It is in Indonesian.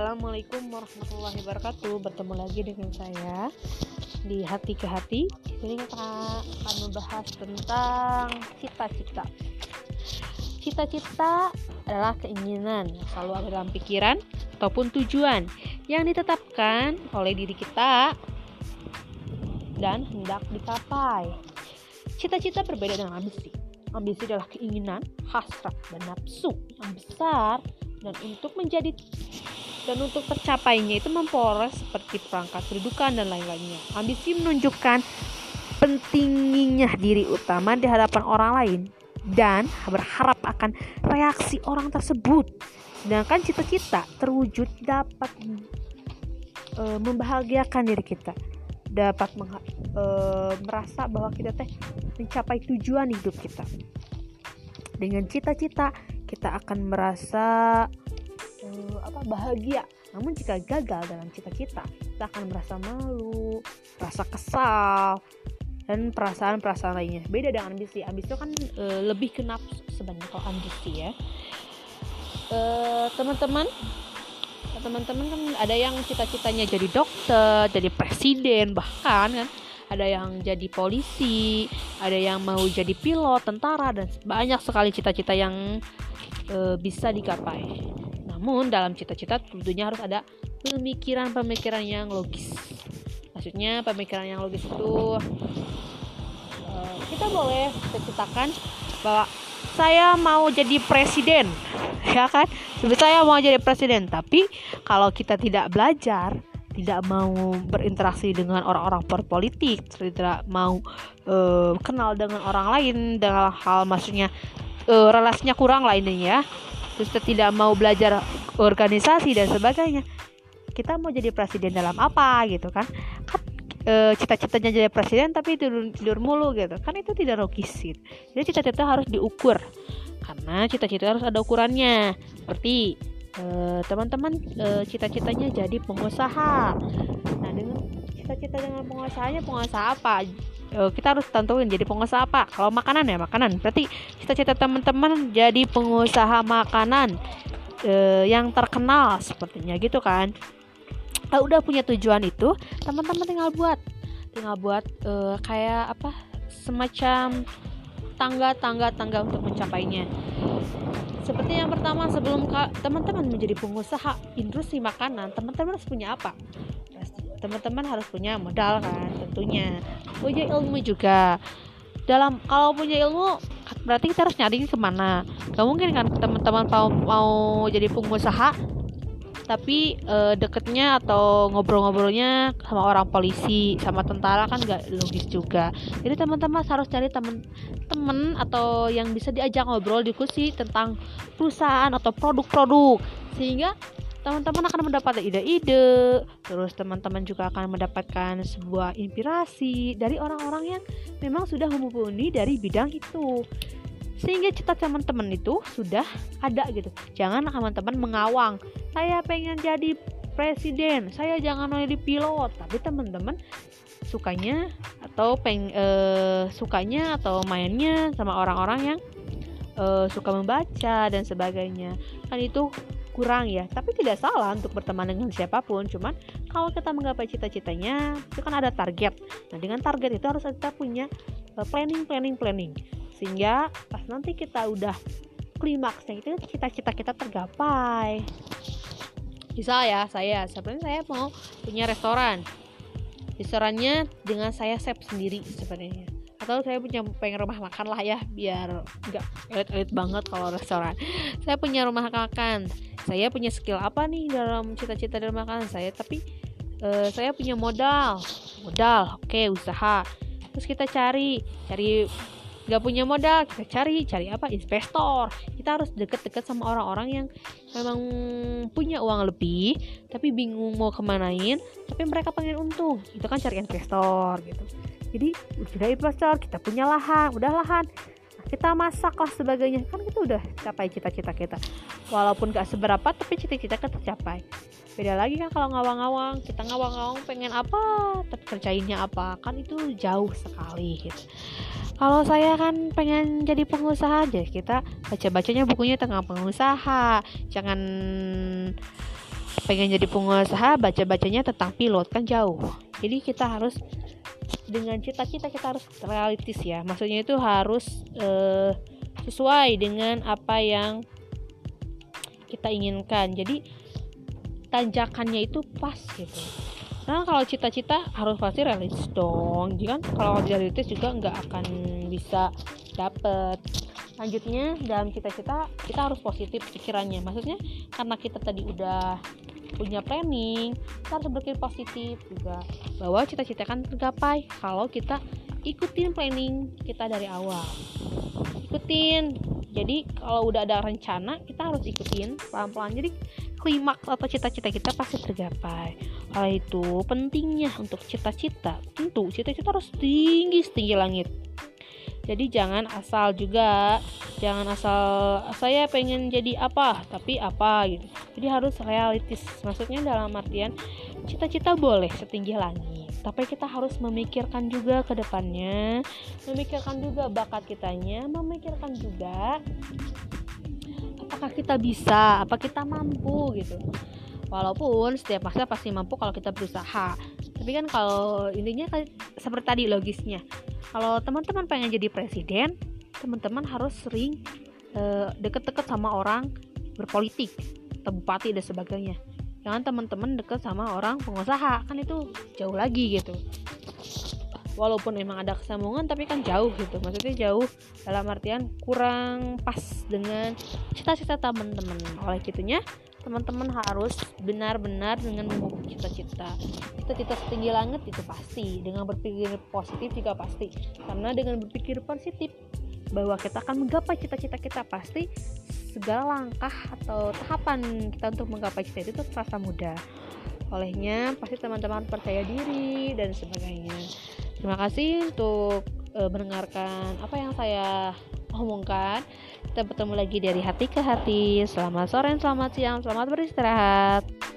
Assalamualaikum warahmatullahi wabarakatuh. Bertemu lagi dengan saya Di Hati ke Hati. Ini kita akan membahas tentang cita-cita. Cita-cita adalah keinginan selalu ada dalam pikiran Ataupun tujuan yang ditetapkan oleh diri kita Dan hendak dicapai. Cita-cita berbeda dengan ambisi. Ambisi adalah keinginan, hasrat, dan nafsu yang besar dan untuk menjadi dan untuk tercapainya itu memperoleh seperti perangkat kedudukan dan lain-lainnya. Ambisi menunjukkan pentingnya diri utama di hadapan orang lain dan berharap akan reaksi orang tersebut. Sedangkan cita-cita terwujud dapat e, membahagiakan diri kita, dapat e, merasa bahwa kita teh mencapai tujuan hidup kita. Dengan cita-cita kita akan merasa uh, apa bahagia. Namun jika gagal dalam cita-cita, kita akan merasa malu, rasa kesal, dan perasaan-perasaan lainnya. Beda dengan ambisi. Ambisi itu kan uh, lebih ke nafsu sebenarnya kalau ambisi ya. Uh, teman-teman, teman-teman kan ada yang cita-citanya jadi dokter, jadi presiden, bahkan kan ada yang jadi polisi, ada yang mau jadi pilot, tentara dan banyak sekali cita-cita yang uh, bisa digapai. Namun dalam cita-cita tentunya harus ada pemikiran-pemikiran yang logis. Maksudnya pemikiran yang logis itu uh, kita boleh cita-citakan bahwa saya mau jadi presiden, ya kan? Saya mau jadi presiden, tapi kalau kita tidak belajar, tidak mau berinteraksi dengan orang-orang berpolitik, tidak mau uh, kenal dengan orang lain dengan hal maksudnya uh, relasinya kurang lah ya kita tidak mau belajar organisasi dan sebagainya kita mau jadi presiden dalam apa gitu kan? Kan e, cita-citanya jadi presiden tapi tidur tidur mulu gitu. Kan itu tidak logis gitu. jadi cita-cita harus diukur. Karena cita-cita harus ada ukurannya. Seperti e, teman-teman e, cita-citanya jadi pengusaha. Nah dengan cita-cita dengan pengusahanya pengusaha apa uh, kita harus tentuin jadi pengusaha apa? Kalau makanan ya makanan. Berarti cita-cita teman-teman jadi pengusaha makanan uh, yang terkenal sepertinya gitu kan? Kalau udah punya tujuan itu teman-teman tinggal buat tinggal buat uh, kayak apa? Semacam tangga-tangga tangga untuk mencapainya. Seperti yang pertama sebelum teman-teman menjadi pengusaha industri makanan teman-teman harus punya apa teman-teman harus punya modal kan tentunya. Punya ilmu juga. Dalam kalau punya ilmu berarti kita harus nyari ke mana. Gak mungkin kan teman-teman mau, mau jadi pengusaha tapi e, deketnya atau ngobrol-ngobrolnya sama orang polisi sama tentara kan gak logis juga. Jadi teman-teman harus cari teman-teman atau yang bisa diajak ngobrol diskusi tentang perusahaan atau produk-produk. Sehingga teman-teman akan mendapatkan ide-ide, terus teman-teman juga akan mendapatkan sebuah inspirasi dari orang-orang yang memang sudah mumpuni dari bidang itu. Sehingga cita teman-teman itu sudah ada gitu. Jangan teman-teman mengawang, saya pengen jadi presiden, saya jangan jadi pilot, tapi teman-teman sukanya atau peng eh, sukanya atau mainnya sama orang-orang yang eh, suka membaca dan sebagainya. Kan itu kurang ya. Tapi tidak salah untuk berteman dengan siapa pun. Cuman kalau kita menggapai cita-citanya itu kan ada target. Nah dengan target itu harus kita punya uh, planning planning planning. Sehingga pas nanti kita udah klimaksnya itu cita-cita kita tergapai. Misal ya saya? Sebenarnya saya mau punya restoran. Restorannya dengan saya chef sendiri sebenarnya. Atau saya punya pengen rumah makan lah ya biar nggak elit-elit banget kalau restoran. Saya punya rumah makan saya punya skill apa nih dalam cita-cita dalam makanan saya? Tapi uh, saya punya modal. Modal oke okay, usaha. Terus kita cari cari nggak punya modal kita cari cari apa? Investor. Kita harus deket-deket sama orang-orang yang memang punya uang lebih tapi bingung mau kemanain tapi mereka pengen untung. Itu kan cari investor gitu. Jadi sudah investor kita punya lahan. Udah lahan kita masak lah sebagainya. Kan kita udah capai cita-cita kita. Walaupun gak seberapa tapi cita-cita kita tercapai. Beda lagi kan kalau ngawang-ngawang. Kita ngawang-ngawang pengen apa tapi kerjainnya apa. Kan itu jauh sekali gitu. Kalau saya kan pengen jadi pengusaha aja. Kita baca-bacanya bukunya tentang pengusaha. Jangan pengen jadi pengusaha baca-bacanya tentang pilot kan jauh. Jadi kita harus dengan cita-cita kita harus realistis ya. Maksudnya itu harus uh, sesuai dengan apa yang kita inginkan. Jadi tanjakannya itu pas gitu. Nah kalau cita-cita harus pasti realistis dong. Jadi kan kalau realistis juga nggak akan bisa dapet. Lanjutnya dalam cita-cita kita harus positif pikirannya. Maksudnya karena kita tadi udah punya planning kita harus berpikir positif juga. Bahwa cita-cita kan tergapai kalau kita ikutin planning kita dari awal. Ikutin. Jadi kalau udah ada rencana kita harus ikutin pelan-pelan. Jadi klimaks atau cita-cita kita pasti tergapai. Oleh itu pentingnya untuk cita-cita tentu cita-cita harus tinggi setinggi langit jadi jangan asal juga. Jangan asal saya pengen jadi apa tapi apa gitu. Jadi harus realistis. Maksudnya dalam artian cita-cita boleh setinggi langit tapi kita harus memikirkan juga ke depannya memikirkan juga bakat kitanya memikirkan juga apakah kita bisa apa kita mampu gitu. Walaupun setiap masa pasti mampu kalau kita berusaha tapi kan kalau intinya kan seperti tadi logisnya. Kalau teman-teman pengen jadi presiden teman-teman harus sering uh, deket-deket sama orang berpolitik atau bupati dan sebagainya. Jangan teman-teman deket sama orang pengusaha kan itu jauh lagi gitu. Walaupun emang ada kesambungan tapi kan jauh gitu. Maksudnya jauh dalam artian kurang pas dengan cita-cita teman-teman. Oleh gitunya teman-teman harus benar-benar dengan memiliki cita-cita. Cita-cita setinggi langit itu pasti dengan berpikir positif juga pasti. Karena dengan berpikir positif bahwa kita akan menggapai cita-cita kita pasti segala langkah atau tahapan kita untuk menggapai cita itu terasa mudah. Olehnya pasti teman-teman percaya diri dan sebagainya. Terima kasih untuk e, mendengarkan apa yang saya omongkan kita bertemu lagi dari hati ke hati. Selamat sore, selamat siang, selamat beristirahat.